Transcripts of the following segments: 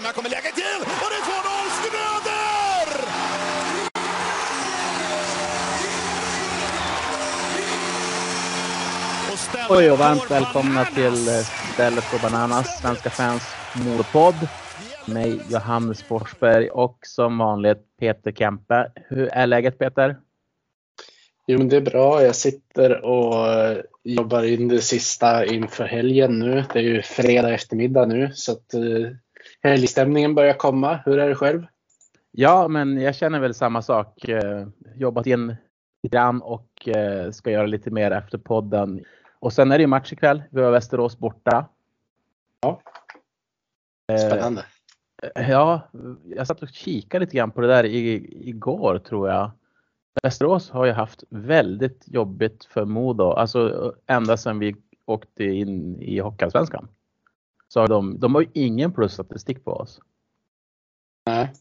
Ström. Här kommer läget till och det är 2-0 Schröder! Oj och varmt välkomna till eh, Stället på Bananas, Svenska fans modepodd. Mig Johannes Forsberg och som vanligt Peter Kempe. Hur är läget Peter? Jo men det är bra. Jag sitter och eh, jobbar in det sista inför helgen nu. Det är ju fredag eftermiddag nu så att uh, helgstämningen börjar komma. Hur är det själv? Ja men jag känner väl samma sak. Uh, jobbat in lite grann och uh, ska göra lite mer efter podden. Och sen är det ju match ikväll. Vi har Västerås borta. Ja. Spännande. Ja, jag satt och kikade lite grann på det där igår tror jag. Västerås har ju haft väldigt jobbigt för Modo, alltså ända sedan vi åkte in i Hockeyallsvenskan. Så har de, de har ju ingen plusstatistik på oss. Nej.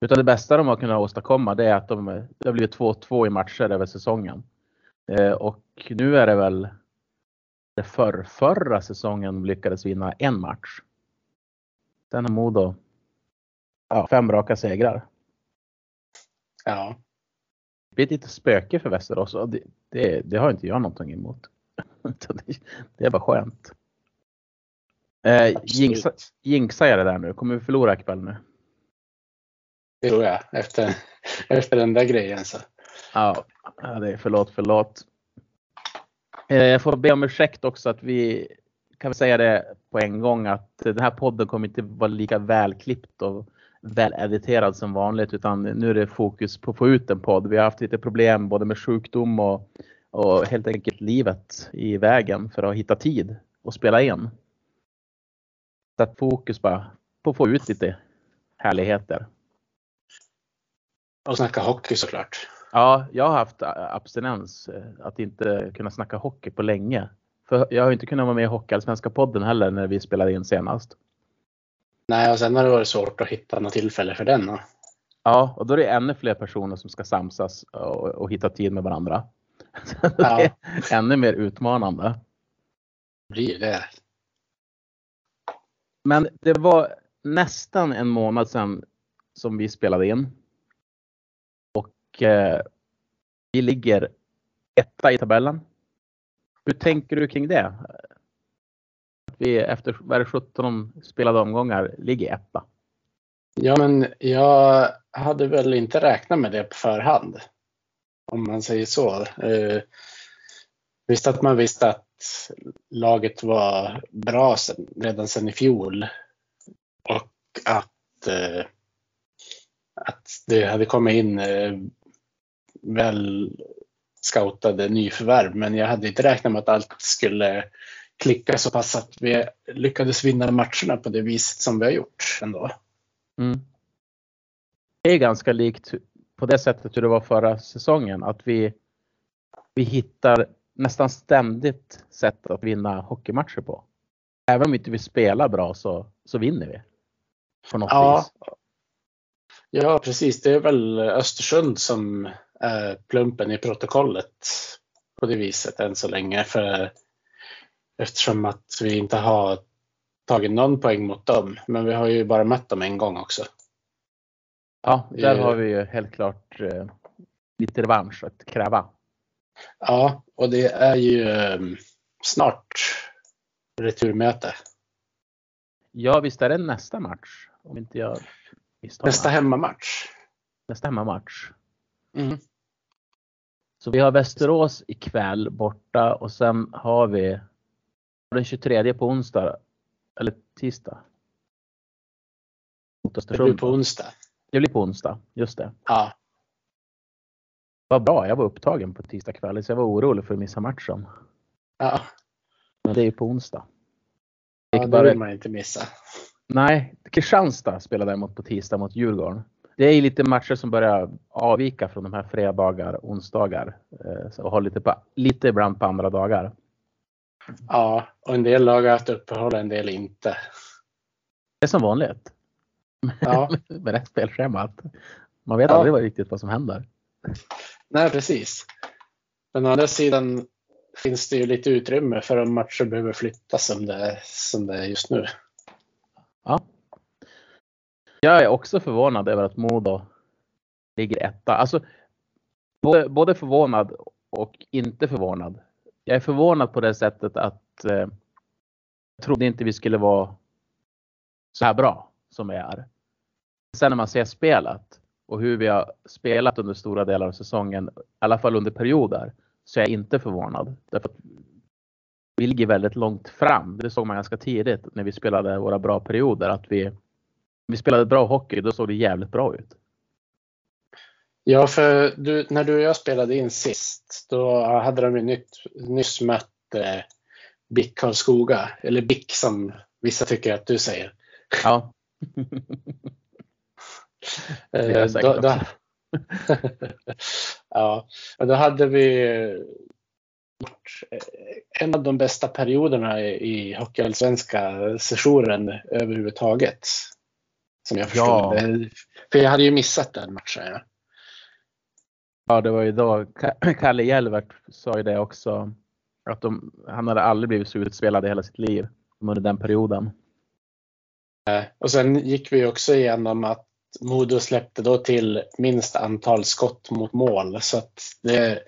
Utan det bästa de har kunnat åstadkomma det är att de, det har blivit 2-2 i matcher över säsongen. Eh, och nu är det väl det för, förra säsongen lyckades vinna en match. Sen har Modo ja, fem raka segrar. Ja. Det blir lite spöke för Västerås och det, det, det har inte jag någonting emot. det är bara skönt. Eh, jinxa, jinxa jag det där nu? Kommer vi förlora ikväll nu? Det tror jag efter, efter den där grejen. Så. Ja, det är förlåt, förlåt. Eh, jag får be om ursäkt också att vi kan vi säga det på en gång att den här podden kommer inte vara lika välklippt och välediterad som vanligt utan nu är det fokus på att få ut en podd. Vi har haft lite problem både med sjukdom och, och helt enkelt livet i vägen för att hitta tid och spela in. Så att fokus bara på att få ut lite härligheter. Och snacka hockey såklart. Ja, jag har haft abstinens att inte kunna snacka hockey på länge. För jag har inte kunnat vara med i Hockeyallsvenska podden heller när vi spelade in senast. Nej, och sen har det varit svårt att hitta något tillfälle för den. Då. Ja, och då är det ännu fler personer som ska samsas och, och hitta tid med varandra. Ja. ännu mer utmanande. Blir det. Men det var nästan en månad sedan som vi spelade in. Och eh, vi ligger etta i tabellen. Hur tänker du kring det? vi efter vad är 17 spelade omgångar ligger etta. Ja, men jag hade väl inte räknat med det på förhand. Om man säger så. Eh, visst att man visste att laget var bra sen, redan sen i fjol. Och att, eh, att det hade kommit in eh, väl scoutade nyförvärv. Men jag hade inte räknat med att allt skulle klicka så pass att vi lyckades vinna matcherna på det viset som vi har gjort ändå. Mm. Det är ganska likt på det sättet hur det var förra säsongen att vi, vi hittar nästan ständigt sätt att vinna hockeymatcher på. Även om inte vi spelar bra så, så vinner vi. På något ja. vis. Ja precis, det är väl Östersund som är plumpen i protokollet på det viset än så länge. För Eftersom att vi inte har tagit någon poäng mot dem. Men vi har ju bara mött dem en gång också. Ja, där har vi ju helt klart eh, lite revansch att kräva. Ja, och det är ju eh, snart returmöte. Ja, visst är det nästa match? Om inte jag Nästa hemmamatch. Nästa hemmamatch. Mm. Så vi har Västerås ikväll borta och sen har vi den 23 på onsdag. Eller tisdag. Det blir på onsdag. Det blir på onsdag, just det. Ja. Vad bra, jag var upptagen på tisdag kväll så jag var orolig för att missa matchen. Ja. Men det är ju på onsdag. Ja, det bara... vill man inte missa. Nej, Kristianstad spelar däremot på tisdag mot Djurgården. Det är lite matcher som börjar avvika från de här fredagar, onsdagar eh, och har lite, på, lite ibland på andra dagar. Ja, och en del lag har haft uppehåll, en del inte. Det är som vanligt. Ja. Med rätt spelschema. Man vet ja. aldrig riktigt vad som händer. Nej, precis. Men å andra sidan finns det ju lite utrymme för om matcher behöver flyttas som det, som det är just nu. Ja. Jag är också förvånad över att Modo ligger etta. Alltså, både, både förvånad och inte förvånad. Jag är förvånad på det sättet att eh, jag trodde inte vi skulle vara så här bra som vi är. Sen när man ser spelet och hur vi har spelat under stora delar av säsongen, i alla fall under perioder, så är jag inte förvånad. Därför att vi ligger väldigt långt fram. Det såg man ganska tidigt när vi spelade våra bra perioder. Att vi, vi spelade bra hockey, då såg det jävligt bra ut. Ja, för du, när du och jag spelade in sist, då hade de ju nytt, nyss mött eh, BIK Karlskoga, eller BIK som vissa tycker att du säger. Ja. Eh, Det säkert då, då, ja, och då hade vi eh, en av de bästa perioderna i Hockeyallsvenska sessionen överhuvudtaget. Som jag förstod Ja. det. För jag hade ju missat den matchen. Ja. Ja, det var ju då Ka- Kalle Jelvert sa ju det också. Att de, han hade aldrig blivit så utspelad i hela sitt liv under den perioden. Eh, Och sen gick vi också igenom att Modo släppte då till minst antal skott mot mål. Så det,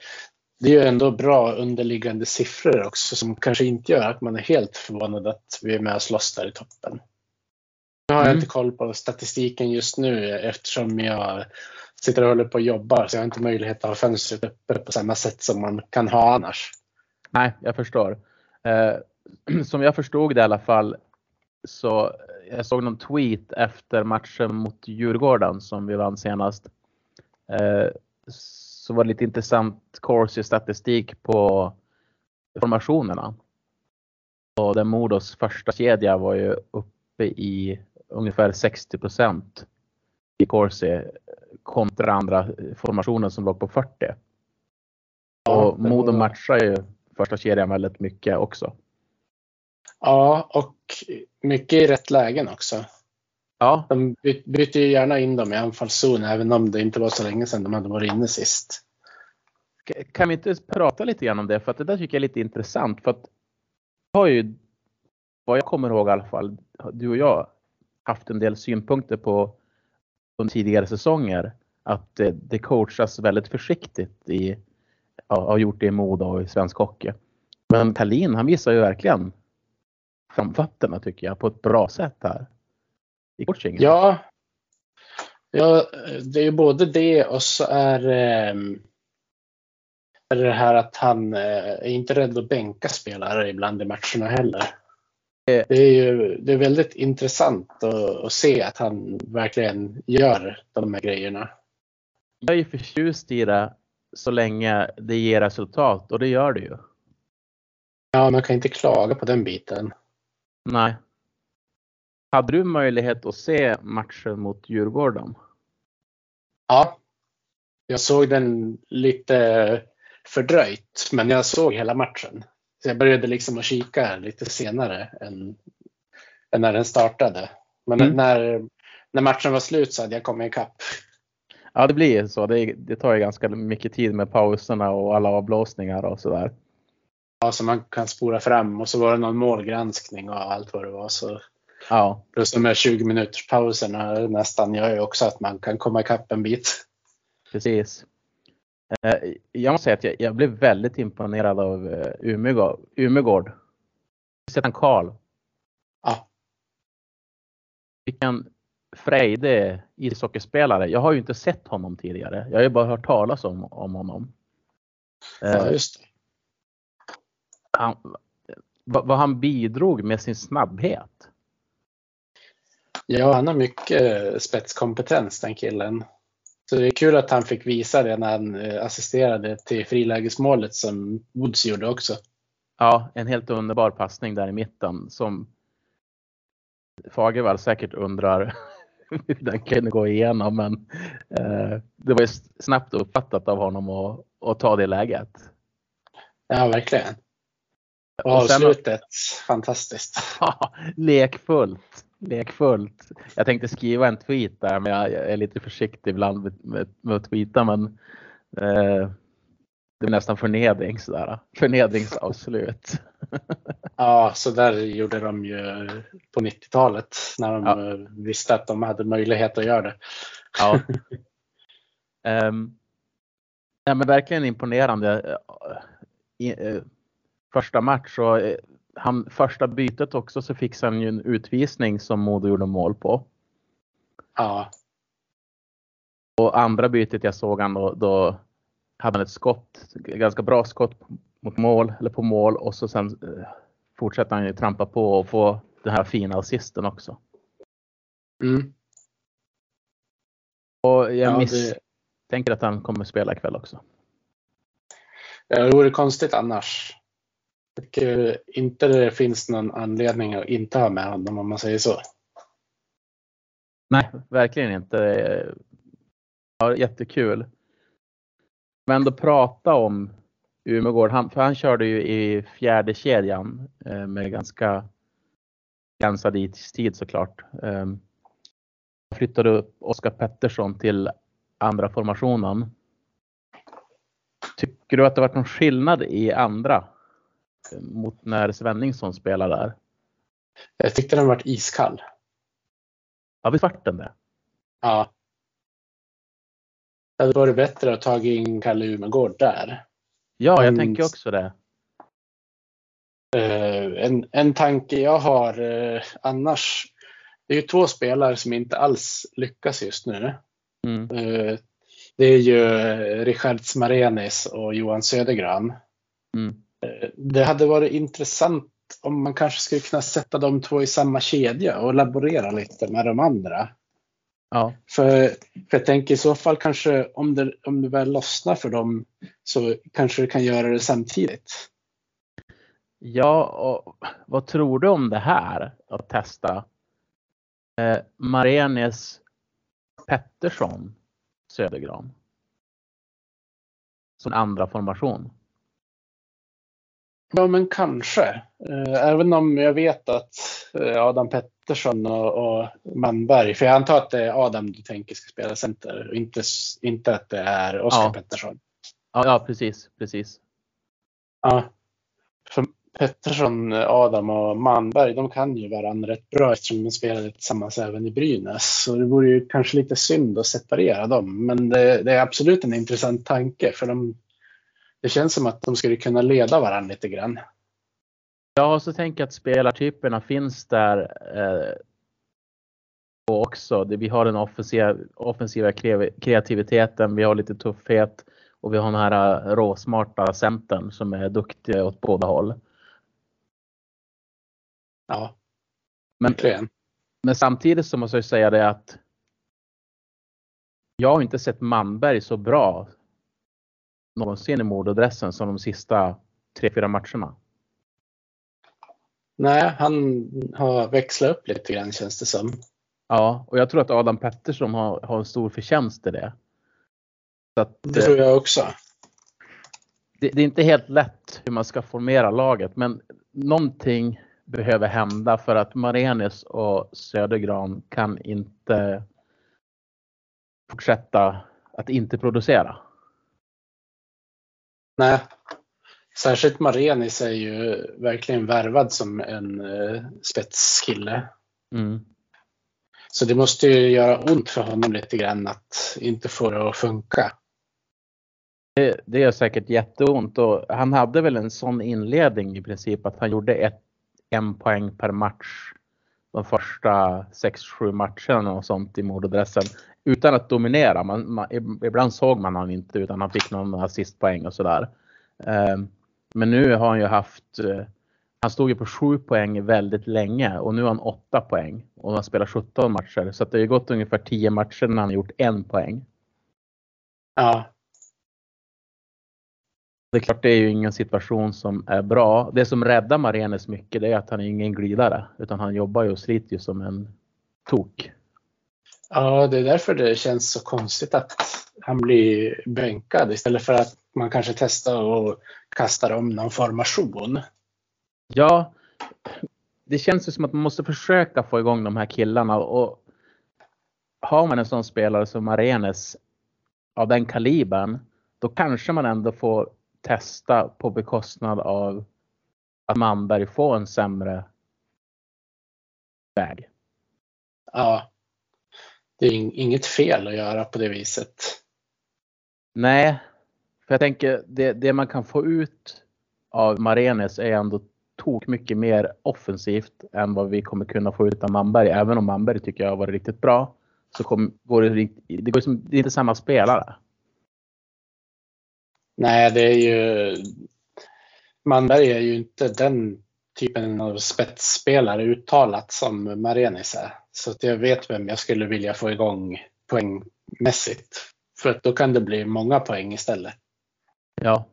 det är ju ändå bra underliggande siffror också som kanske inte gör att man är helt förvånad att vi är med och slåss där i toppen. Nu har jag Mm. inte koll på statistiken just nu eftersom jag sitter och håller på och jobbar så jag har inte möjlighet att ha fönstret uppe på samma sätt som man kan ha annars. Nej, jag förstår. Eh, som jag förstod det i alla fall så jag såg någon tweet efter matchen mot Djurgården som vi vann senast. Eh, så var det lite intressant Corsi statistik på formationerna. Och den Modos första kedja var ju uppe i ungefär 60% i Corsi kontra andra formationen som låg på 40. Och Modo matchar ju första kedjan väldigt mycket också. Ja, och mycket i rätt lägen också. Ja, De byter ju gärna in dem i anfallszon även om det inte var så länge sedan de hade varit inne sist. kan vi inte prata lite grann om det? För att det där tycker jag är lite intressant. För att jag har ju, vad jag kommer ihåg i alla fall, du och jag haft en del synpunkter på under tidigare säsonger. Att det, coachas väldigt försiktigt i, har gjort det i Modo och i svensk hockey. Men Kalin han visar ju verkligen framfötterna tycker jag på ett bra sätt här. I coachingen. Ja, ja, det är ju både det och så är, ehm, är det här att han eh, är inte rädd att bänka spelare ibland i matcherna heller. Eh. Det är ju det är väldigt intressant att, att se att han verkligen gör de här grejerna. Jag är ju förtjust i det så länge det ger resultat och det gör det ju. Ja, man kan inte klaga på den biten. Nej. Hade du möjlighet att se matchen mot Djurgården? Ja, jag såg den lite fördröjt, men jag såg hela matchen. Så jag började liksom att kika lite senare än, än när den startade. Men Mm. när, när matchen var slut så hade jag kommit ikapp. Ja, det blir så. Det, det tar ju ganska mycket tid med pauserna och alla avblåsningar och sådär. Ja, så man kan spora fram och så var det någon målgranskning och allt vad det var. Så Ja, plus de här 20 minuters pauserna nästan gör ju också att man kan komma ikapp en bit. precis. Eh, Jag måste säga att jag, jag blev väldigt imponerad av eh, Umegård. Umegård. Sett han Karl. Ja, Vilken frejdig ishockeyspelare. Jag har ju inte sett honom tidigare. Jag har ju bara hört talas om, om honom. Ja just det. Han, vad, han bidrog med sin snabbhet. Ja, han har mycket spetskompetens den killen. Så det är kul att han fick visa det när han eh, assisterade till frilägesmålet som Woods gjorde också. Ja, en helt underbar passning där i mitten som Fagervall säkert undrar hur den kunde gå igenom. Men eh, det var ju snabbt uppfattat av honom att ta det läget. Ja, verkligen. Och Och sen- avslutet, fantastiskt. Ja, lekfullt. Lekfullt. Jag tänkte skriva en tweet där men jag, jag är lite försiktig ibland med, med, med att tweeta men eh, det är nästan förnedring sådär. Förnedringsavslut. Ja, så där gjorde de ju på 90-talet när de Ja. visste att de hade möjlighet att göra det. Ja. um, ja, men verkligen imponerande. Första match och eh, han, första bytet också så fick han ju en utvisning som Modo gjorde mål på. Ja, Och andra bytet jag såg han då, då hade han ett skott, ganska bra skott mot mål eller på mål och så sen eh, fortsätter han ju trampa på och få den här fina assisten också. mm. Och jag ja misstänker det, att han kommer spela ikväll också. det vore konstigt annars. Tycker eh, inte det finns någon anledning att inte ha med honom om man säger så. Nej, verkligen inte. Ja, jättekul. Men då prata om Umegård, han, för han körde ju i fjärde kedjan eh, med ganska begränsad istid såklart. Eh, flyttade upp Oskar Pettersson till andra formationen. Tycker du att det varit någon skillnad i andra mot när Svenningsson spelade där? Jag tyckte den varit iskall. Ja, visst vart den det? Ja. Det hade varit bättre att ta in Kalle Umegård där. Ja, jag Mm. tänker också det. Eh, en, en tanke jag har eh, annars. Det är ju två spelare som inte alls lyckas just nu. Mm. Eh, det är ju Richard Smarenis och Johan Södergran. Mm. Eh, det hade varit intressant om man kanske skulle kunna sätta de två i samma kedja och laborera lite med de andra. Ja. För, för jag tänker i så fall kanske om det, om det väl lossnar för dem så kanske du kan göra det samtidigt. Ja, och vad tror du om det här att testa? Eh, Marenes Pettersson Södergran. Som andra formation. Ja, men kanske. Eh, Även om jag vet att eh, Adam Pettersson och, och Manberg, för jag antar att det är Adam du tänker ska spela center och inte, inte att det är Oskar Ja. Pettersson. Ja, ja precis, precis. Ja. För Pettersson, Adam och Manberg, de kan ju varandra rätt bra eftersom de spelade tillsammans även i Brynäs. Så det vore ju kanske lite synd att separera dem. Men det, det är absolut en intressant tanke för de, det känns som att de skulle kunna leda varandra lite grann. Ja, och så tänker jag att spelartyperna finns där eh, och också. Vi har den offensiva, offensiva kre- kreativiteten, vi har lite tuffhet och vi har den här eh, råsmarta centern som är duktiga åt båda håll. Ja, Men verkligen. Men samtidigt så måste jag säga det att jag har inte sett Manberg så bra någonsin i mordadressen som de sista tre, fyra matcherna. Nej, han har växlat upp lite grann känns det som. Ja, och jag tror att Adam Pettersson har, har en stor förtjänst i det. Att, Det tror jag också. det, det är inte helt lätt hur man ska formera laget, men någonting behöver hända för att Marenis och Södergran kan inte fortsätta att inte producera. Nej. Särskilt Marenis är ju verkligen värvad som en eh, spetskille. Mm. Så det måste ju göra ont för honom lite grann att inte få det att funka. Det, det gör säkert jätteont och han hade väl en sån inledning i princip att han gjorde ett, en poäng per match de första 6-7 matcherna och sånt i mordadressen utan att dominera. Man, man, ibland såg man han inte utan han fick någon assistpoäng och sådär. Ehm, men nu har han ju haft, eh, han stod ju på 7 poäng väldigt länge och nu har han 8 poäng och han spelar 17 matcher så att det har ju gått ungefär 10 matcher när han har gjort en poäng. Ja, det är klart det är ju ingen situation som är bra. Det som räddar Marenes mycket det är att han är ingen glidare utan han jobbar ju och sliter ju som en tok. ja, det är därför det känns så konstigt att han blir bänkad istället för att man kanske testar och kastar om någon formation. Ja, det känns ju som att man måste försöka få igång de här killarna och har man en sån spelare som Marenes av den kalibern då kanske man ändå får testa på bekostnad av att Manberg får en sämre väg. Ja. Det är inget fel att göra på det viset. Nej, för jag tänker det, det man kan få ut av Marenes är ändå tok mycket mer offensivt än vad vi kommer kunna få ut av Manberg. Även om Manberg tycker jag har varit riktigt bra så kom, går det, det, går som, det är inte samma spelare. Nej, det är ju Manberg är ju inte den typen av spetsspelare uttalat som Marenis är. Så att jag vet vem jag skulle vilja få igång poängmässigt. För att då kan det bli många poäng istället. Ja.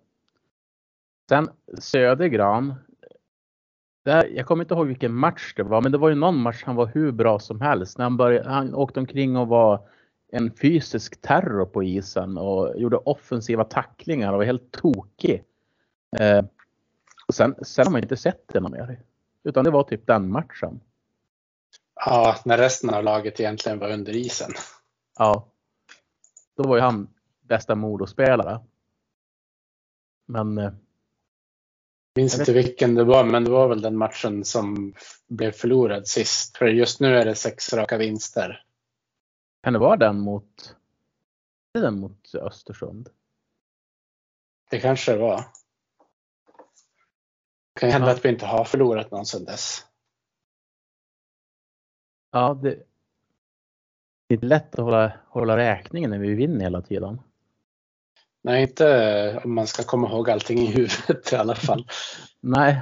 Sen Södergran. Där, jag kommer inte ihåg vilken match det var, men det var ju någon match han var hur bra som helst. När han, började, han åkte omkring och var en fysisk terror på isen och gjorde offensiva tacklingar och var helt tokig. Eh, sen, sen har man inte sett det mer. Utan det var typ den matchen. Ja, när resten av laget egentligen var under isen. Ja. Då var ju han bästa Modospelare. Men. Eh, minns inte vilken det var, men det var väl den matchen som blev förlorad sist. För just nu är det sex raka vinster. Kan det vara den mot, den mot Östersund? Det kanske det var. Det kan hända ja. att vi inte har förlorat någon sedan dess. Ja, det, det är lätt att hålla, hålla räkningen när vi vinner hela tiden. Nej, inte om man ska komma ihåg allting i huvudet i alla fall. Nej.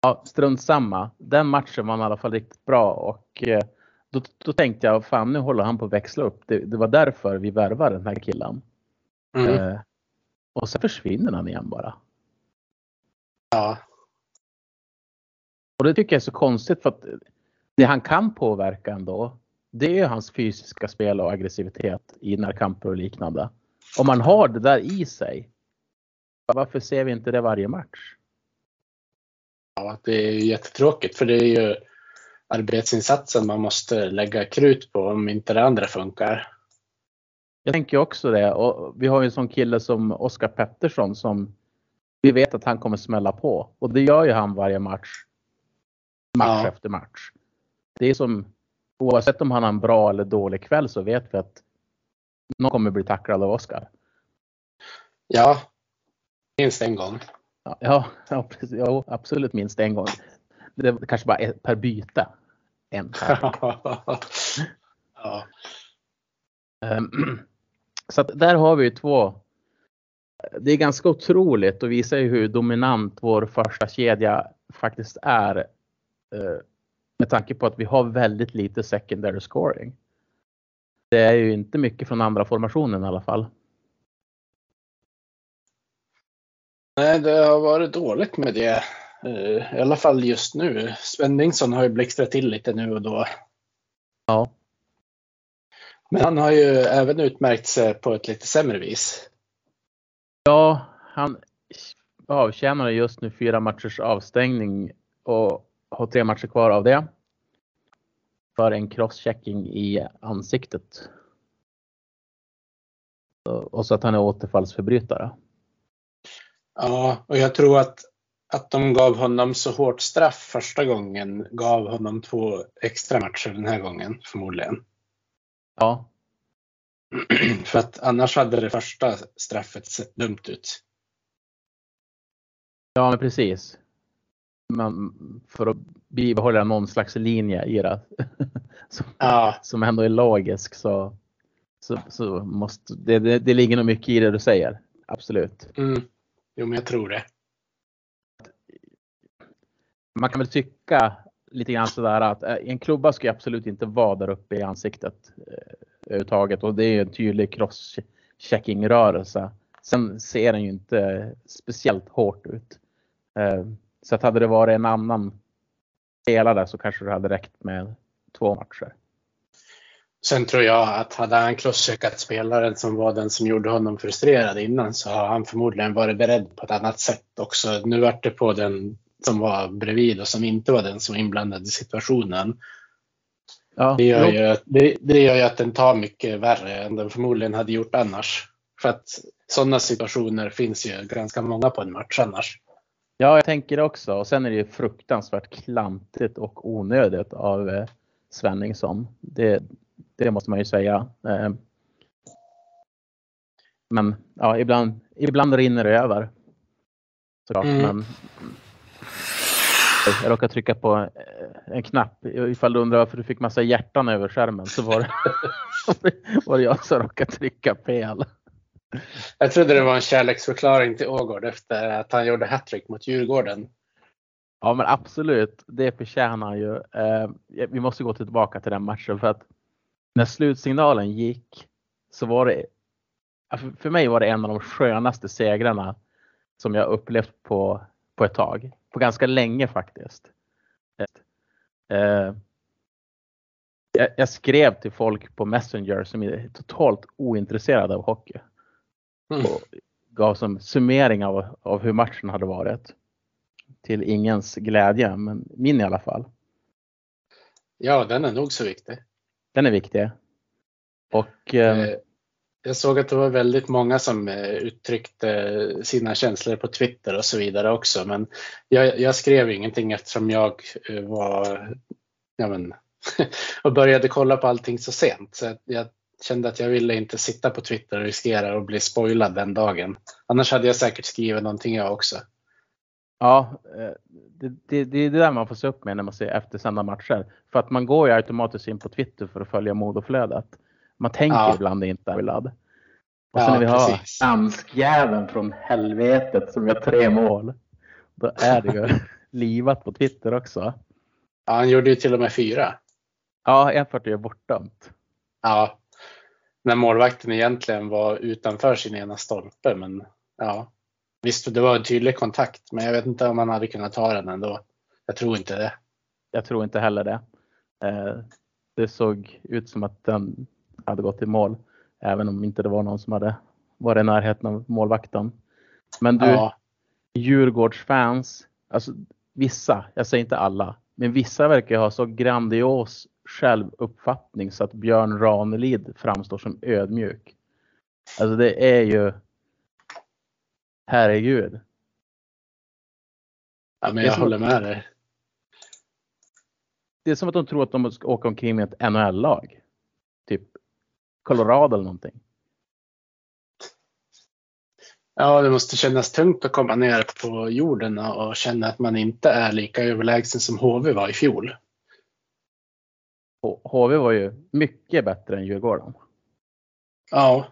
Ja, strunt samma. Den matchen var i alla fall riktigt bra och eh, då, då tänkte jag, fan nu håller han på att växla upp. Det, det var därför vi värvade den här killen. Mm. Eh, och så försvinner han igen bara. Ja. Och det tycker jag är så konstigt för att det han kan påverka ändå, det är hans fysiska spel och aggressivitet i närkamper och liknande. Om man har det där i sig, varför ser vi inte det varje match? Ja, det är jättetråkigt för det är ju arbetsinsatsen man måste lägga krut på om inte det andra funkar. Jag tänker också det och vi har ju en sån kille som Oskar Pettersson som vi vet att han kommer smälla på och det gör ju han varje match. Match ja. efter match. Det är som oavsett om han har en bra eller dålig kväll så vet vi att någon kommer bli tacklad av Oskar. Ja, minst en gång. Ja, ja, precis, ja, absolut minst en gång. Det är kanske bara ett per byte. En ja. Ehm, så att där har vi två. Det är ganska otroligt och visar ju hur dominant vår första kedja faktiskt är. Eh, med tanke på att vi har väldigt lite secondary scoring. Det är ju inte mycket från andra formationen i alla fall. Nej, det har varit dåligt med det. Eh, I alla fall just nu. Sven Nilsson har ju blixtrat till lite nu och då. Ja. Men han har ju även utmärkt sig på ett lite sämre vis. Ja, han avtjänar just nu fyra matchers avstängning och har tre matcher kvar av det. För en crosschecking i ansiktet. Och så att han är återfallsförbrytare. Ja, och jag tror att att de gav honom så hårt straff första gången gav honom två extra matcher den här gången förmodligen. Ja. För att annars hade det första straffet sett dumt ut. Ja, men precis. Men för att bibehålla någon slags linje i det som, ja. som ändå är logisk så, så, så måste det, det, det ligger nog mycket i det du säger. Absolut. Mm. Jo, men jag tror det man kan väl tycka lite grann sådär att eh, en klubba ska absolut inte vara där uppe i ansiktet eh, överhuvudtaget och det är en tydlig crosschecking-rörelse. Sen ser den ju inte speciellt hårt ut. Eh, så att hade det varit en annan spelare så kanske det hade räckt med två matcher. Sen tror jag att hade han crosscheckat spelaren som var den som gjorde honom frustrerad innan så har han förmodligen varit beredd på ett annat sätt också. Nu vart det på den som var bredvid och som inte var den som var inblandad i situationen. Ja, det, gör ju, det, det gör ju att den tar mycket värre än den förmodligen hade gjort annars. För att sådana situationer finns ju ganska många på en match annars. Ja, jag tänker det också. Och sen är det ju fruktansvärt klantigt och onödigt av eh, Svenningsson. Det, det måste man ju säga. Eh, men ja, ibland, ibland rinner det över. Såklart, mm. men jag råkade trycka på eh, en knapp. Ifall du undrar varför du fick massa hjärtan över skärmen så var det, var det jag som råkade trycka fel. Jag trodde det var en kärleksförklaring till Ågård efter att han gjorde hattrick mot Djurgården. Ja men absolut, det förtjänar han ju. Eh, vi måste gå tillbaka till den matchen för att när slutsignalen gick så var det, för mig var det en av de skönaste segrarna som jag upplevt på, på ett tag. På ganska länge faktiskt. Eh, jag skrev till folk på Messenger som är totalt ointresserade av hockey. Mm. Och gav som summering av, av hur matchen hade varit. Till ingens glädje, men min i alla fall. Ja, den är nog så viktig. Den är viktig. Och, ehm, eh, jag såg att det var väldigt många som eh, uttryckte sina känslor på Twitter och så vidare också. Men jag, jag skrev ingenting eftersom jag eh, var ja men, och började kolla på allting så sent. Så jag kände att jag ville inte sitta på Twitter och riskera att bli spoilad den dagen. Annars hade jag säkert skrivit någonting jag också. Ja, eh, det, det, det är det där man får se upp med när man ser eftersända matcher. För att man går ju automatiskt in på Twitter för att följa modoflödet. Man tänker ja. ibland inte Willard. Och sen ja, när vi har danskjäveln från helvetet som gör tre mål. Då är det ju livat på Twitter också. Ja, han gjorde ju till och med fyra. Ja, en 40 är bortdömt. Ja, när målvakten egentligen var utanför sin ena stolpe. Men ja, visst, det var en tydlig kontakt, men jag vet inte om man hade kunnat ta den ändå. Jag tror inte det. Jag tror inte heller det. Eh, det såg ut som att den hade gått i mål, även om inte det var någon som hade varit i närheten av målvakten. Men du, ja. Djurgårdsfans, alltså vissa, jag säger inte alla, men vissa verkar ha så grandios självuppfattning så att Björn Ranelid framstår som ödmjuk. Alltså det är ju Herregud. Ja, men jag håller med dig. Det är som att de tror att de ska åka omkring med ett NHL-lag. Colorado eller någonting. Ja, det måste kännas tungt att komma ner på jorden och känna att man inte är lika överlägsen som HV var i fjol. HV var ju mycket bättre än Djurgården. Ja.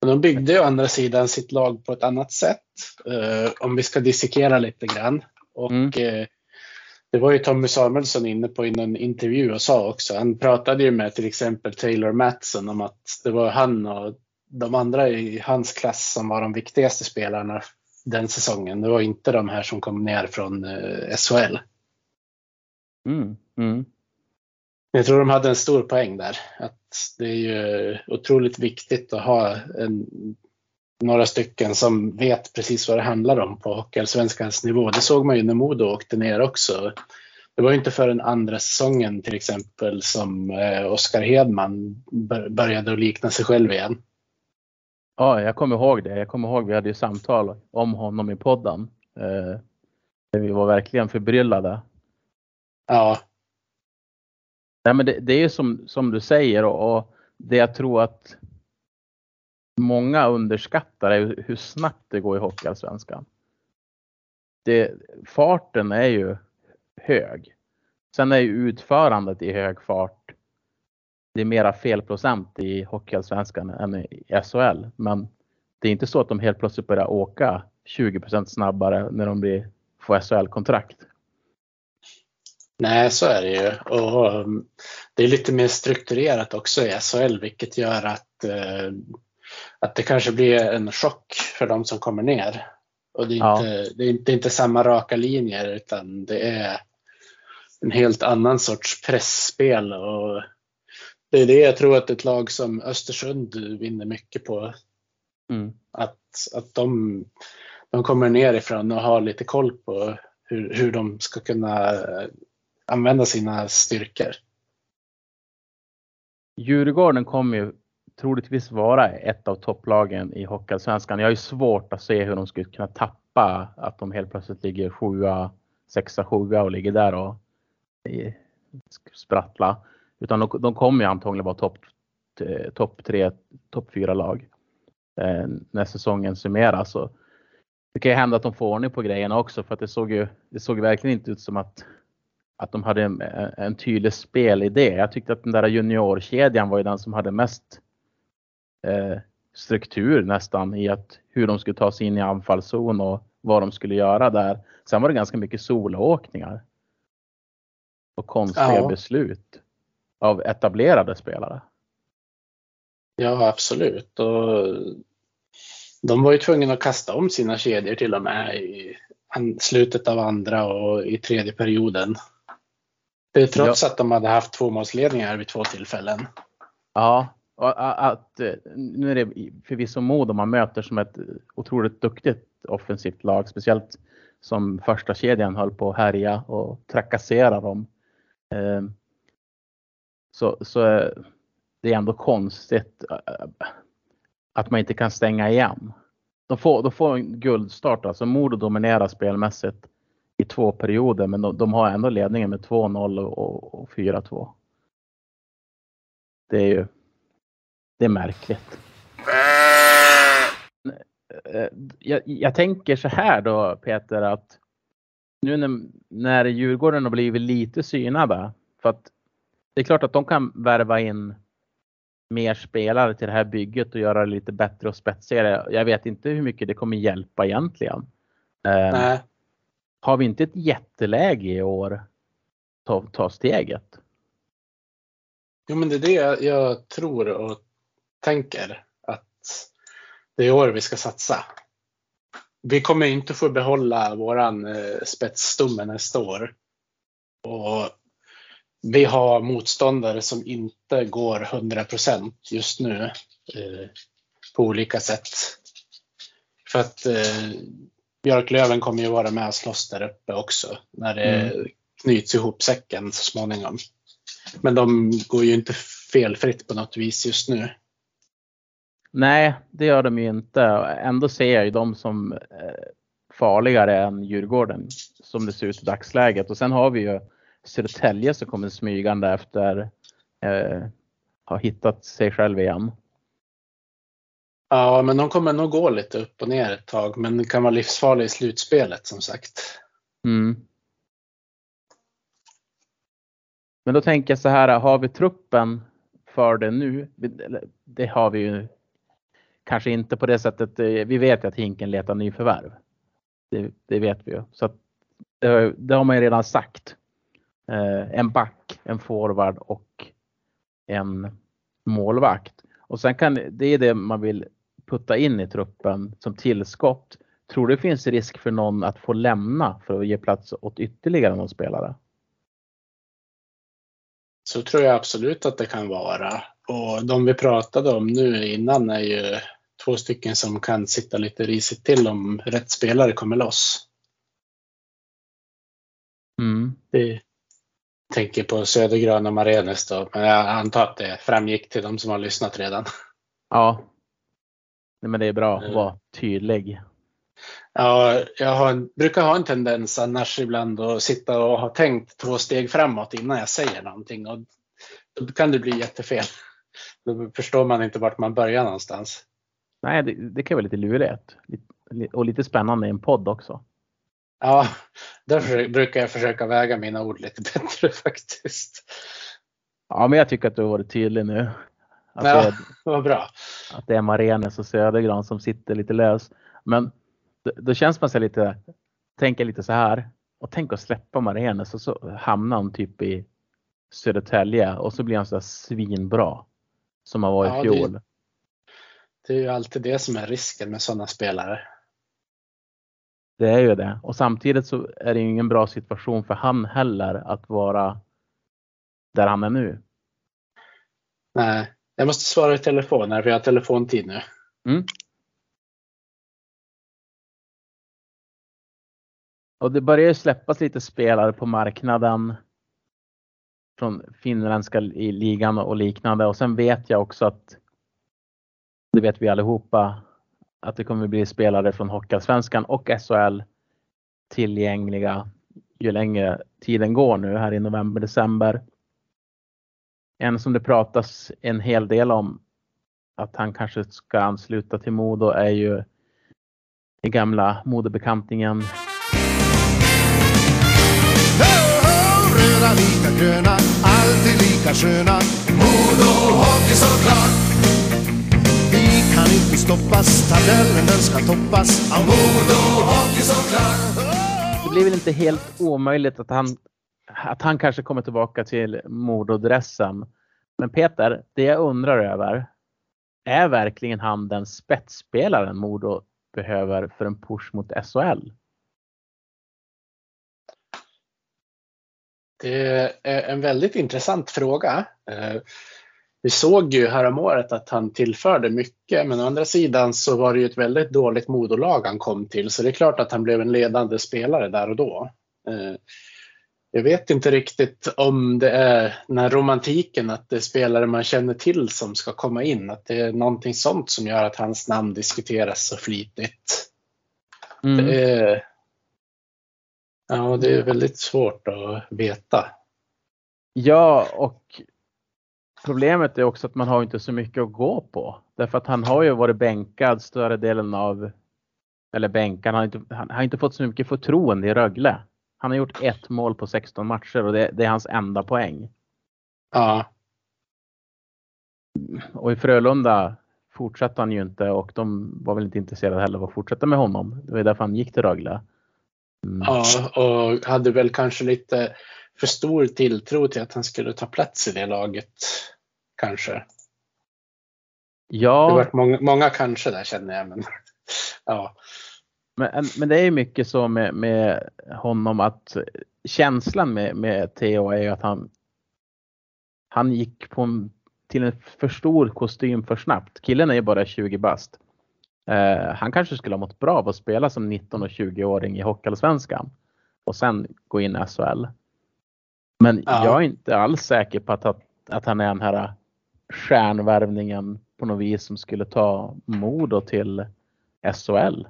de byggde ju å andra sidan sitt lag på ett annat sätt. Eh, om vi ska dissekera lite grann. Och mm. Det var ju Tommy Samuelsson inne på i en intervju och sa också. Han pratade ju med till exempel Taylor Matson om att det var han och de andra i hans klass som var de viktigaste spelarna den säsongen. Det var inte de här som kom ner från eh, SHL. Mm, mm. Jag tror de hade en stor poäng där. Att det är ju otroligt viktigt att ha en, några stycken som vet precis vad det handlar om på Hockeyallsvenskans nivå. Det såg man ju när Modo åkte ner också. Det var inte förrän andra säsongen till exempel som eh, Oskar Hedman började att likna sig själv igen. Ja, jag kommer ihåg det. Jag kommer ihåg vi hade ju samtal om honom i podden. Eh, vi var verkligen förbryllade. Ja. Nej, men det, det är som, som du säger och, och, det jag tror att många underskattar är hur snabbt det går i Hockeyallsvenskan. farten är ju hög. Sen är ju utförandet i hög fart. Det är mera felprocent i Hockeyallsvenskan än i SHL. Men det är inte så att de helt plötsligt börjar åka 20% snabbare när de blir, får SHL-kontrakt. Nej, så är det ju. Och um, det är lite mer strukturerat också i SHL vilket gör att, uh, att det kanske blir en chock för de som kommer ner. Och det är, ja. inte, det, är det är inte samma raka linjer utan det är en helt annan sorts pressspel och det är det jag tror att ett lag som Östersund vinner mycket på. Mm. Att, att de, de kommer nerifrån och har lite koll på hur, hur de ska kunna använda sina styrkor. Djurgården kom ju troligtvis vara ett av topplagen i Hockeyallsvenskan. Jag har ju svårt att se hur de skulle kunna tappa att de helt plötsligt ligger sjua, sexa, sjua och ligger där och sprattla. Utan de, de kommer ju antagligen vara topp eh, top tre, topp fyra lag eh, när säsongen summeras. Så det kan ju hända att de får ordning på grejerna också för att det såg ju, det såg verkligen inte ut som att, att de hade en, en tydlig spelidé. Jag tyckte att den där juniorkedjan var ju den som hade mest eh, struktur nästan i att hur de skulle ta sig in i anfallszon och vad de skulle göra där. Sen var det ganska mycket soloåkningar. Och konstiga ja. beslut av etablerade spelare. Ja, absolut. Och de var ju tvungna att kasta om sina kedjor till och med i slutet av andra och i tredje perioden. Det är trots ja. att de hade haft tvåmålsledningar vid två tillfällen. Ja, att, eh, nu är det förvisso Modo man möter som ett otroligt duktigt offensivt lag, speciellt som första kedjan höll på att härja och trakassera dem. Eh, så, så eh, det är ändå konstigt att man inte kan stänga igen. De får, de får en guldstart. Alltså Modo dominerar spelmässigt i två perioder men de, de har ändå ledningen med 2-0 och, och 4-2. Det är ju det är märkligt. Eh, jag, jag, tänker så här då Peter att nu när, när Djurgården har blivit lite synade för att det är klart att de kan värva in mer spelare till det här bygget och göra det lite bättre och spetsigare. Jag vet inte hur mycket det kommer hjälpa egentligen. Eh, Nej. Har vi inte ett jätteläge i år? Ta, ta steget. Jo men det är det jag tror och tänker att det är år vi ska satsa. Vi kommer inte få behålla våran eh, spetsstomme nästa år. Och vi har motståndare som inte går 100% just nu eh, på olika sätt. För att eh, Björklöven kommer ju vara med och slåss där uppe också när det mm. knyts ihop säcken så småningom. Men de går ju inte felfritt på något vis just nu. Nej, det gör de ju inte. Ändå ser jag ju dem som eh, farligare än Djurgården som det ser ut i dagsläget. Och sen har vi ju Södertälje som kommer smygande efter eh, har hittat sig själv igen. Ja, men de kommer nog gå lite upp och ner ett tag, men det kan vara livsfarligt i slutspelet som sagt. Mm. Men då tänker jag så här, har vi truppen för det nu? Det har vi ju kanske inte på det sättet. Eh, vi vet att Hinken letar nyförvärv. Det, det vet vi ju. Så att, det, det har man ju redan sagt. Eh, en back, en forward och en målvakt. Och sen kan det är det man vill putta in i truppen som tillskott. Tror du det finns risk för någon att få lämna för att ge plats åt ytterligare någon spelare? Så tror jag absolut att det kan vara. Och de vi pratade om nu innan är ju två stycken som kan sitta lite risigt till om rätt spelare kommer loss. Mm. Det, tänker på Södergrön och Marenes då, men jag antar att det framgick till de som har lyssnat redan. Ja, Nej, men det är bra att vara tydlig. Ja, jag har, brukar ha en tendens annars ibland att sitta och ha tänkt två steg framåt innan jag säger någonting och då kan det bli jättefel. Då förstår man inte vart man börjar någonstans. Nej, det, det kan vara lite lurigt och lite spännande i en podd också. Ja, därför brukar jag försöka väga mina ord lite bättre faktiskt. Ja, men jag tycker att du har varit tydlig nu. Att ja, det, vad bra. Att det är Marenes och Södergran som sitter lite lös. Men då, då känns man sig lite, tänker lite så här. Och tänk att släppa Marenes och så hamnar han typ i Södertälje och så blir han så svinbra. Som han var i ja, fjol. Det, det är ju alltid det som är risken med sådana spelare. Det är ju det. Och samtidigt så är det ingen bra situation för han heller att vara där han är nu. Nej, jag måste svara i telefon här, för jag har telefontid nu. Mm. Och det börjar ju släppas lite spelare på marknaden från finländska ligan och liknande. Och sen vet jag också att det vet vi allihopa att det kommer bli spelare från Hockeyallsvenskan och SHL tillgängliga ju längre tiden går nu här i november, december. En som det pratas en hel del om att han kanske ska ansluta till Modo är ju den gamla modebekantingen. Röda, vita, gröna, alltid lika sköna. Modo Hockey såklart. Inte stoppas, tabellen den ska toppas. Av Modo. Det blir väl inte helt omöjligt att han, att han kanske kommer tillbaka till Mododressen. Men Peter, det jag undrar över, är verkligen han den spetsspelaren Modo behöver för en push mot SHL? Det är en väldigt intressant fråga. Vi såg ju häromåret att han tillförde mycket, men å andra sidan så var det ju ett väldigt dåligt modolag han kom till, så det är klart att han blev en ledande spelare där och då. Eh, jag vet inte riktigt om det är den här romantiken att det är spelare man känner till som ska komma in, att det är någonting sånt som gör att hans namn diskuteras så flitigt. Mm. Det är, ja, det är väldigt svårt att veta. Ja, och problemet är också att man har inte så mycket att gå på. Därför att han har ju varit bänkad större delen av, eller bänkad, han har inte, han har inte fått så mycket förtroende i Rögle. Han har gjort ett mål på 16 matcher och det, det är hans enda poäng. Ja, Och i Frölunda fortsatte han ju inte och de var väl inte intresserade heller av att fortsätta med honom. Det var därför han gick till Rögle. Mm. ja, och hade väl kanske lite för stor tilltro till att han skulle ta plats i det laget. Kanske. Det Ja, har varit många, många kanske där känner jag. Men, ja. men, men det är mycket så med, med honom att känslan med, med Theo är ju att han han gick på en, till en för stor kostym för snabbt. Killen är ju bara 20 bast. Eh, han kanske skulle ha mått bra av att spela som 19 och 20-åring i Hockeyallsvenskan och sen gå in i SHL. Men Ja. jag är inte alls säker på att, att, att han är den här stjärnvärvningen på något vis som skulle ta Modo till SHL.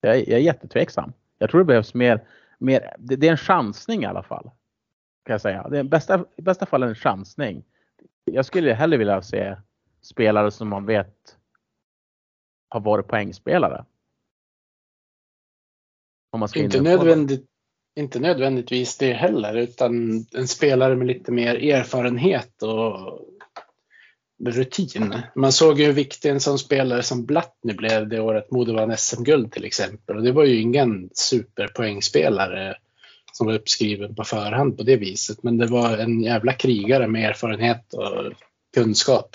Jag, är- jag är jättetveksam. Jag tror det behövs mer, mer det, det är en chansning i alla fall. Kan jag säga. Det är bästa, I bästa fall en chansning. Jag skulle hellre vilja se spelare som man vet har varit poängspelare. Inte, nödvändigt, inte nödvändigtvis det heller, utan en spelare med lite mer erfarenhet och rutin. Man såg ju hur viktig en sån spelare som Blattny blev det året Modo vann SM-guld till exempel. Och det var ju ingen superpoängspelare som var uppskriven på förhand på det viset. Men det var en jävla krigare med erfarenhet och kunskap.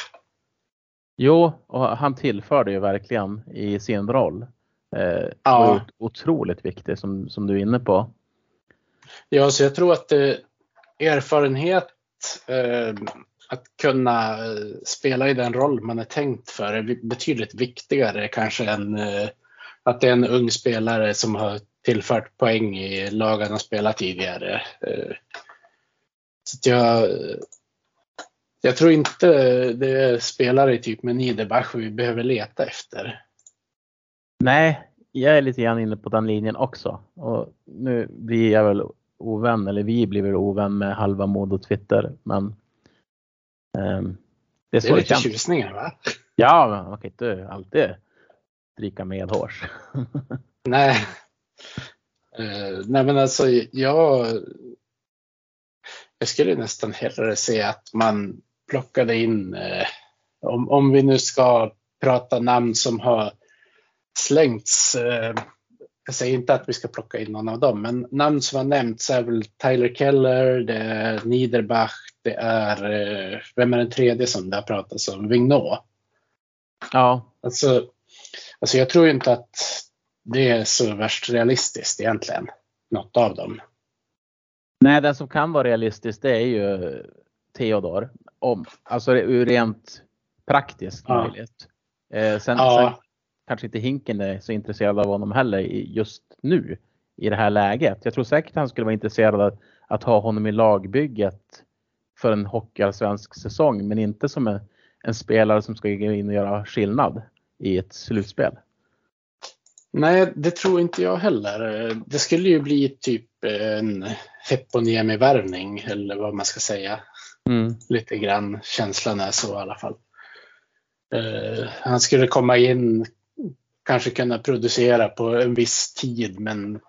Jo, och han tillförde ju verkligen i sin roll. Eh, Ja. otroligt viktig som, som du är inne på. Ja, så jag tror att eh, erfarenhet, eh, att kunna eh, spela i den roll man är tänkt för är betydligt viktigare kanske än eh, att det är en ung spelare som har tillfört poäng i lagen och spelat tidigare. Eh, så att jag, jag tror inte det är spelare typ med Niederbach vi behöver leta efter. Nej, jag är lite grann inne på den linjen också. Och nu blir jag väl ovän, eller vi blir väl ovän med halva Modo Twitter. Men det är Det är lite tjusningar va? Ja, man kan inte alltid stryka medhårs. Nej. Eh, nej men alltså jag, jag skulle nästan hellre se att man plockade in, eh, om, om vi nu ska prata namn som har slängts, eh, jag säger inte att vi ska plocka in någon av dem, men namn som har nämnts är väl Tyler Keller, det är Niederbach, det är, eh, vem är den tredje som det har pratats om? Vignot. Ja, Alltså, alltså jag tror inte att det är så värst realistiskt egentligen. Något av dem. nej, den som kan vara realistisk det är ju Theodor. Om, alltså ur rent praktiskt Ja. möjligt. Eh, sen, Ja. sen kanske inte Hinken är så intresserad av honom heller just nu i det här läget. Jag tror säkert han skulle vara intresserad av att ha honom i lagbygget för en hockeyallsvensk säsong, men inte som en, en spelare som ska gå in och göra skillnad. i ett slutspel. Nej, det tror inte jag heller. Det skulle ju bli typ en Heponiemi-värvning eller vad man ska säga. Mm. Lite grann känslan är så i alla fall. Uh, han skulle komma in, kanske kunna producera på en viss tid men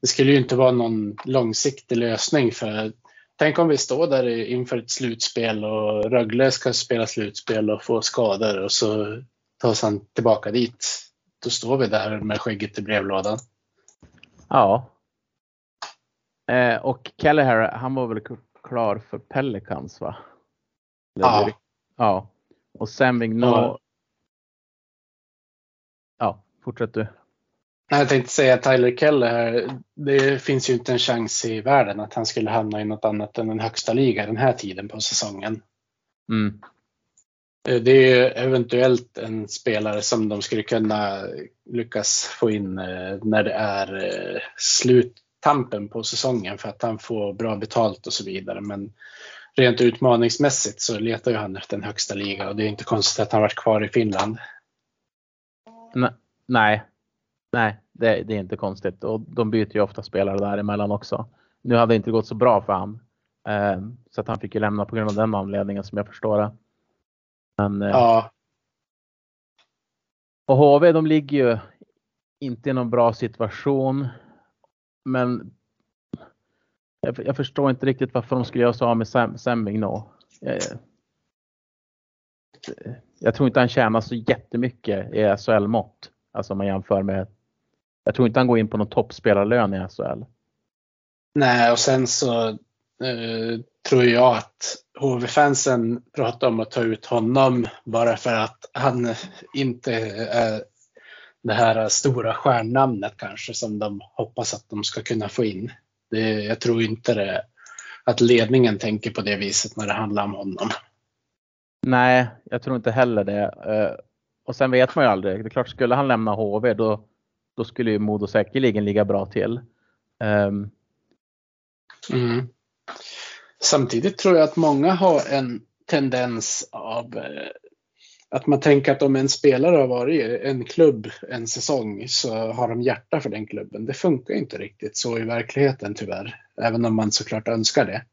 det skulle ju inte vara någon långsiktig lösning för tänk om vi står där inför ett slutspel och Rögle ska spela slutspel och få skador och så tas han tillbaka dit. Då står vi där med skägget i brevlådan. Ja. Eh, och Kelleher, han var väl klar för Pelicans va? Ja. Ja. Och Sam Vigneault. Ja. Ja, fortsätt du. Jag tänkte säga Tyler Keller här. Det finns ju inte en chans i världen att han skulle hamna i något annat än den högsta liga den här tiden på säsongen. Mm. Eh, det är eventuellt en spelare som de skulle kunna lyckas få in eh, när det är eh, sluttampen på säsongen för att han får bra betalt och så vidare. Men rent utmaningsmässigt så letar ju han efter den högsta liga och det är inte konstigt att han varit kvar i Finland. Nej, nej, det, det är inte konstigt och de byter ju ofta spelare däremellan också. Nu hade det inte gått så bra för han så att han fick ju lämna på grund av den anledningen som jag förstår det. Men, eh, ja. Och HV de ligger ju inte i någon bra situation. Men jag, jag förstår inte riktigt varför de skulle göra så av med Sam, Sam jag, jag tror inte han tjänar så jättemycket i SHL-mått. Alltså om man jämför med. Jag tror inte han går in på någon toppspelarlön i SHL. Nej, och sen så eh, tror jag att HV-fansen pratar om att ta ut honom bara för att han inte är det här stora stjärnnamnet kanske som de hoppas att de ska kunna få in. Det, jag tror inte det, att ledningen tänker på det viset när det handlar om honom. Nej, jag tror inte heller det. Eh, och sen vet man ju aldrig. Det är klart, skulle han lämna HV då, då skulle ju Modo säkerligen ligga bra till. Um, mm. Samtidigt tror jag att många har en tendens av eh, att man tänker att om en spelare har varit i en klubb en säsong så har de hjärta för den klubben. Det funkar inte riktigt så i verkligheten tyvärr, även om man såklart önskar det.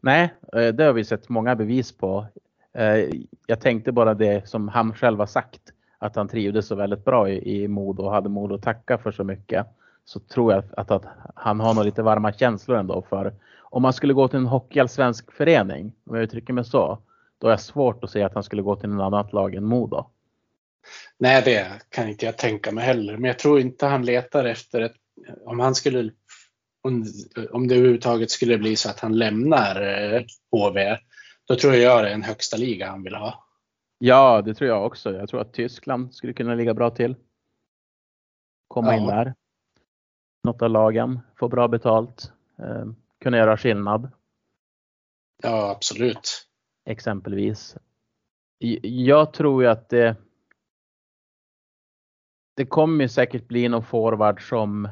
Nej, eh, det har vi sett många bevis på. Eh, jag tänkte bara det som han själv har sagt, att han trivdes så väldigt bra i Modo och hade mod att tacka för så mycket. Så tror jag att, att han har nog lite varma känslor ändå för om man skulle gå till en hockeyallsvensk förening, om jag uttrycker mig så, då är det svårt att se att han skulle gå till en annat lag än Modo. Nej, det kan inte jag tänka mig heller. Men jag tror inte han letar efter ett, om han skulle, om det överhuvudtaget skulle bli så att han lämnar eh, HV, då tror jag det är en högsta liga han vill ha. Ja, det tror jag också. Jag tror att Tyskland skulle kunna ligga bra till. Komma ja. in där. Något av lagen, få bra betalt. Eh, kunna göra skillnad. Ja, absolut. Exempelvis. Jag tror ju att det det kommer säkert bli någon forward som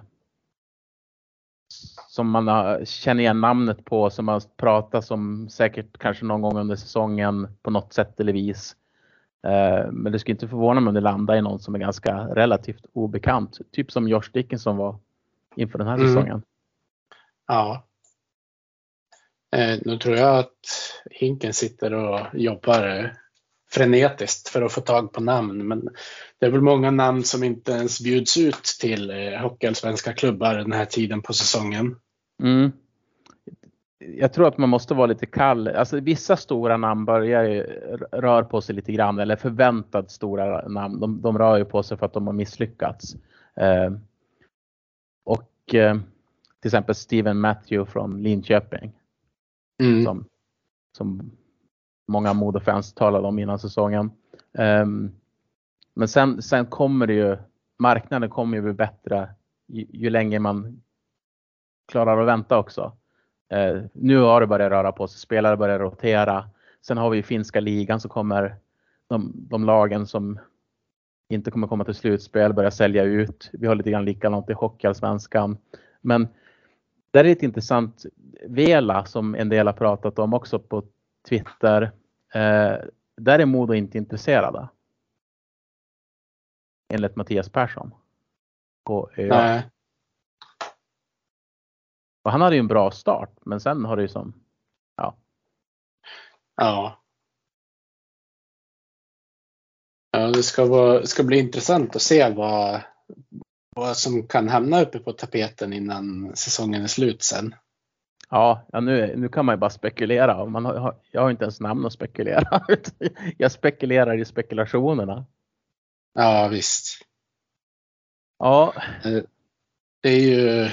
som man känner igen namnet på, som man pratat om säkert kanske någon gång under säsongen på något sätt eller vis. Eh, men det skulle inte förvåna mig om det landar i någon som är ganska relativt obekant. Typ som Josh Dickinson var inför den här mm. säsongen. Ja, Eh, nu tror jag att Hinken sitter och jobbar frenetiskt för att få tag på namn. Men det är väl många namn som inte ens bjuds ut till eh, hockeyallsvenska klubbar den här tiden på säsongen. Mm. Jag tror att man måste vara lite kall. Alltså vissa stora namn börjar röra på sig lite grann eller förväntat stora namn. De, de rör ju på sig för att de har misslyckats. Eh, och eh, till exempel Steven Matthew från Linköping. Mm. Som, som många modefans talade om innan säsongen. Um, men sen, sen kommer det ju, marknaden kommer ju bli bättre ju, ju längre man klarar att vänta också. Uh, nu har det börjat röra på sig, spelare börjar rotera. Sen har vi finska ligan så kommer de, de lagen som inte kommer komma till slutspel börja sälja ut. Vi har lite grann likadant i Hockeyallsvenskan. Men där är det intressant. Vela som en del har pratat om också på Twitter. Eh, där är Modo inte intresserade. enligt Mattias Persson. På ÖA. Nej. Och han hade ju en bra start, men sen har det ju som, ja. Ja. Ja, det ska, vara, ska bli intressant att se vad, vad som kan hamna uppe på tapeten innan säsongen är slut sen. Ja, ja nu, nu kan man ju bara spekulera. Man har, jag har inte ens namn att spekulera. Jag spekulerar i spekulationerna. Ja, visst. Ja, Det är ju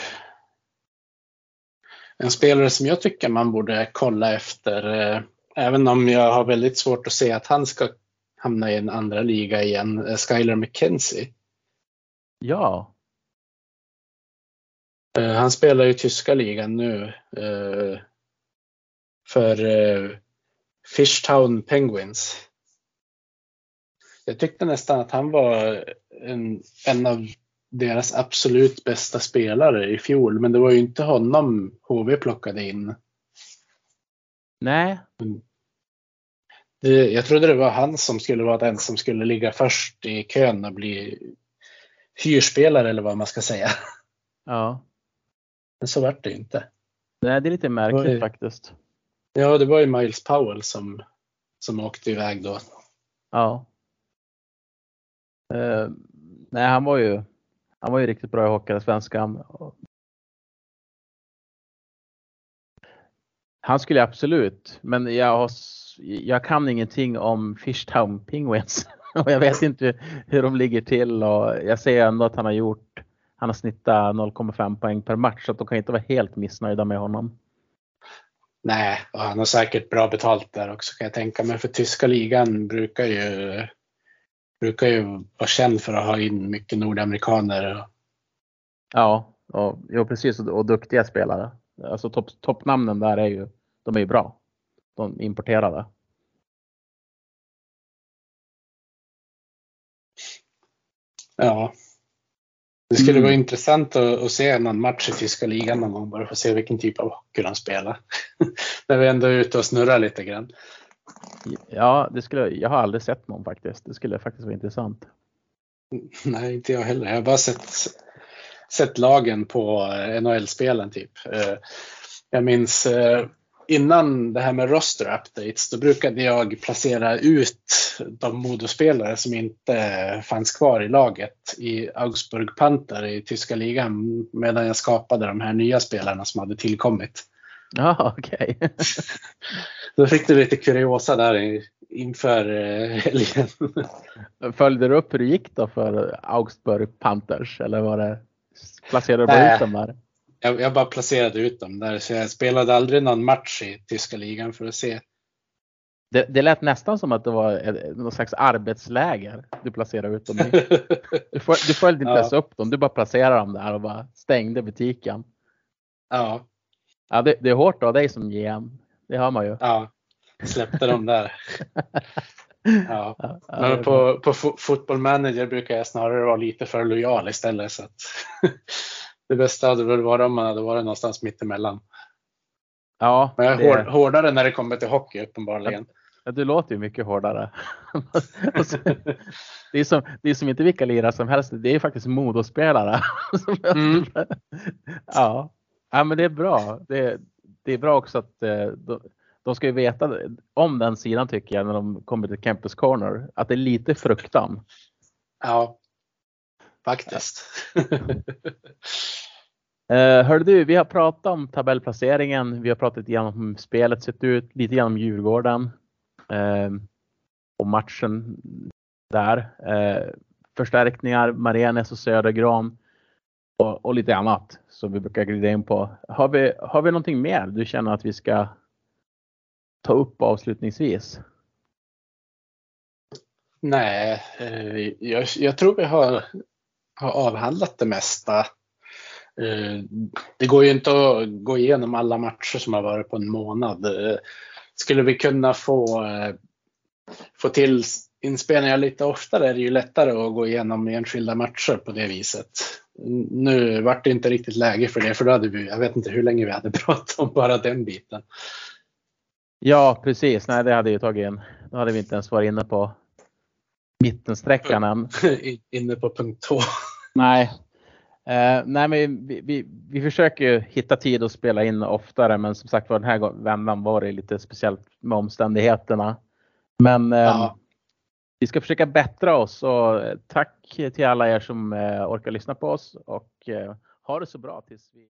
en spelare som jag tycker man borde kolla efter. eh, Även om jag har väldigt svårt att se att han ska hamna i en andra liga igen. eh, Skyler McKenzie. ja, Eh, Han spelar i tyska ligan nu. eh, För eh, Fishtown Penguins. Jag tyckte nästan att han var en, en av deras absolut bästa spelare i fjol. Men det var ju inte honom HV plockade in. nej, Det, jag trodde det var han som skulle vara den som skulle ligga först i kön och bli hyrspelare eller vad man ska säga. ja. Men så vart det inte. Nej, det är lite märkligt Oj. faktiskt. Ja, det var ju Miles Powell som, som åkte iväg då. Ja. Eh, nej, han var ju, han var ju riktigt bra i Hockeyallsvenskan. Han skulle absolut, men jag, har, jag kan ingenting om Fishtown Penguins. Och jag vet inte hur de ligger till och jag ser ändå att han har gjort, han har snittat 0,5 poäng per match så att de kan inte vara helt missnöjda med honom. Nej, och han har säkert bra betalt där också kan jag tänka mig. För tyska ligan brukar ju, brukar ju vara känd för att ha in mycket nordamerikaner. Ja, och, jo, precis och, och duktiga spelare. Alltså topp, toppnamnen där är ju, de är ju bra. De importerade. Ja. Det skulle Mm. vara intressant att, att se någon match i tyska ligan någon gång bara för att se vilken typ av hockey de spelar. När vi ändå är ute och snurrar lite grann. Ja, det skulle, jag har aldrig sett någon faktiskt. Det skulle faktiskt vara intressant. Nej, inte jag heller. Jag har bara sett, sett lagen på eh, NHL-spelen typ. Eh, Jag minns eh, innan det här med roster updates, då brukade jag placera ut de Modospelare som inte fanns kvar i laget i Augsburg Panther i tyska ligan medan jag skapade de här nya spelarna som hade tillkommit. Ja, okej. Då fick du lite kuriosa där inför eh, helgen. Följde du upp hur det gick då för Augsburg Panthers? Eller var det, placerade du ut dem där? Jag, jag bara placerade ut dem där så jag spelade aldrig någon match i tyska ligan för att se. Det, det lät nästan som att det var ett- någon slags arbetsläger du placerade ut dem i. Du, föl, du följde inte Ja. ens upp dem, du bara placerade dem där och bara stängde butiken. ja, Ja, det, det är hårt av dig som GM. Det hör man ju. ja, släppte dem där. Ja. Men på, på fo- Football Manager brukar jag snarare vara lite för lojal istället. Så att det bästa hade väl varit om man hade varit någonstans mittemellan. ja, Men jag är det- hård, hårdare när det kommer till hockey uppenbarligen. Ja, du låter ju mycket hårdare. Det, är som, det är som inte vilka lirare som helst. Det är faktiskt Modospelare. Mm. ja. ja, men det är bra. Det, det är bra också att eh, de, de ska ju veta om den sidan tycker jag när de kommer till Campus Corner. Att det är lite fruktan. Ja, faktiskt. Eh, hör du, vi har pratat om tabellplaceringen. Vi har pratat lite grann om hur spelet sett ut, lite grann om Djurgården. Eh, och matchen där. Eh, förstärkningar, Marenes och Södergran. Och, och lite annat som vi brukar glida in på. Har vi, har vi någonting mer du känner att vi ska ta upp avslutningsvis? Nej, eh, jag, jag tror vi har, har avhandlat det mesta. Eh, Det går ju inte att gå igenom alla matcher som har varit på en månad. Eh, Skulle vi kunna få, eh, få till inspelningar lite oftare är det ju lättare att gå igenom enskilda matcher på det viset. Nu vart det inte riktigt läge för det, för då hade vi, jag vet inte hur länge vi hade pratat om bara den biten. Ja, precis. Nej, det hade ju tagit en. Då hade vi inte ens varit inne på mittensträckan än. Inne på punkt två. Nej. Eh, nej men vi, vi, vi försöker hitta tid att spela in oftare men som sagt var den här vändan var det lite speciellt med omständigheterna. Men eh, ja. vi ska försöka bättra oss och tack till alla er som eh, orkar lyssna på oss och eh, ha det så bra tills vi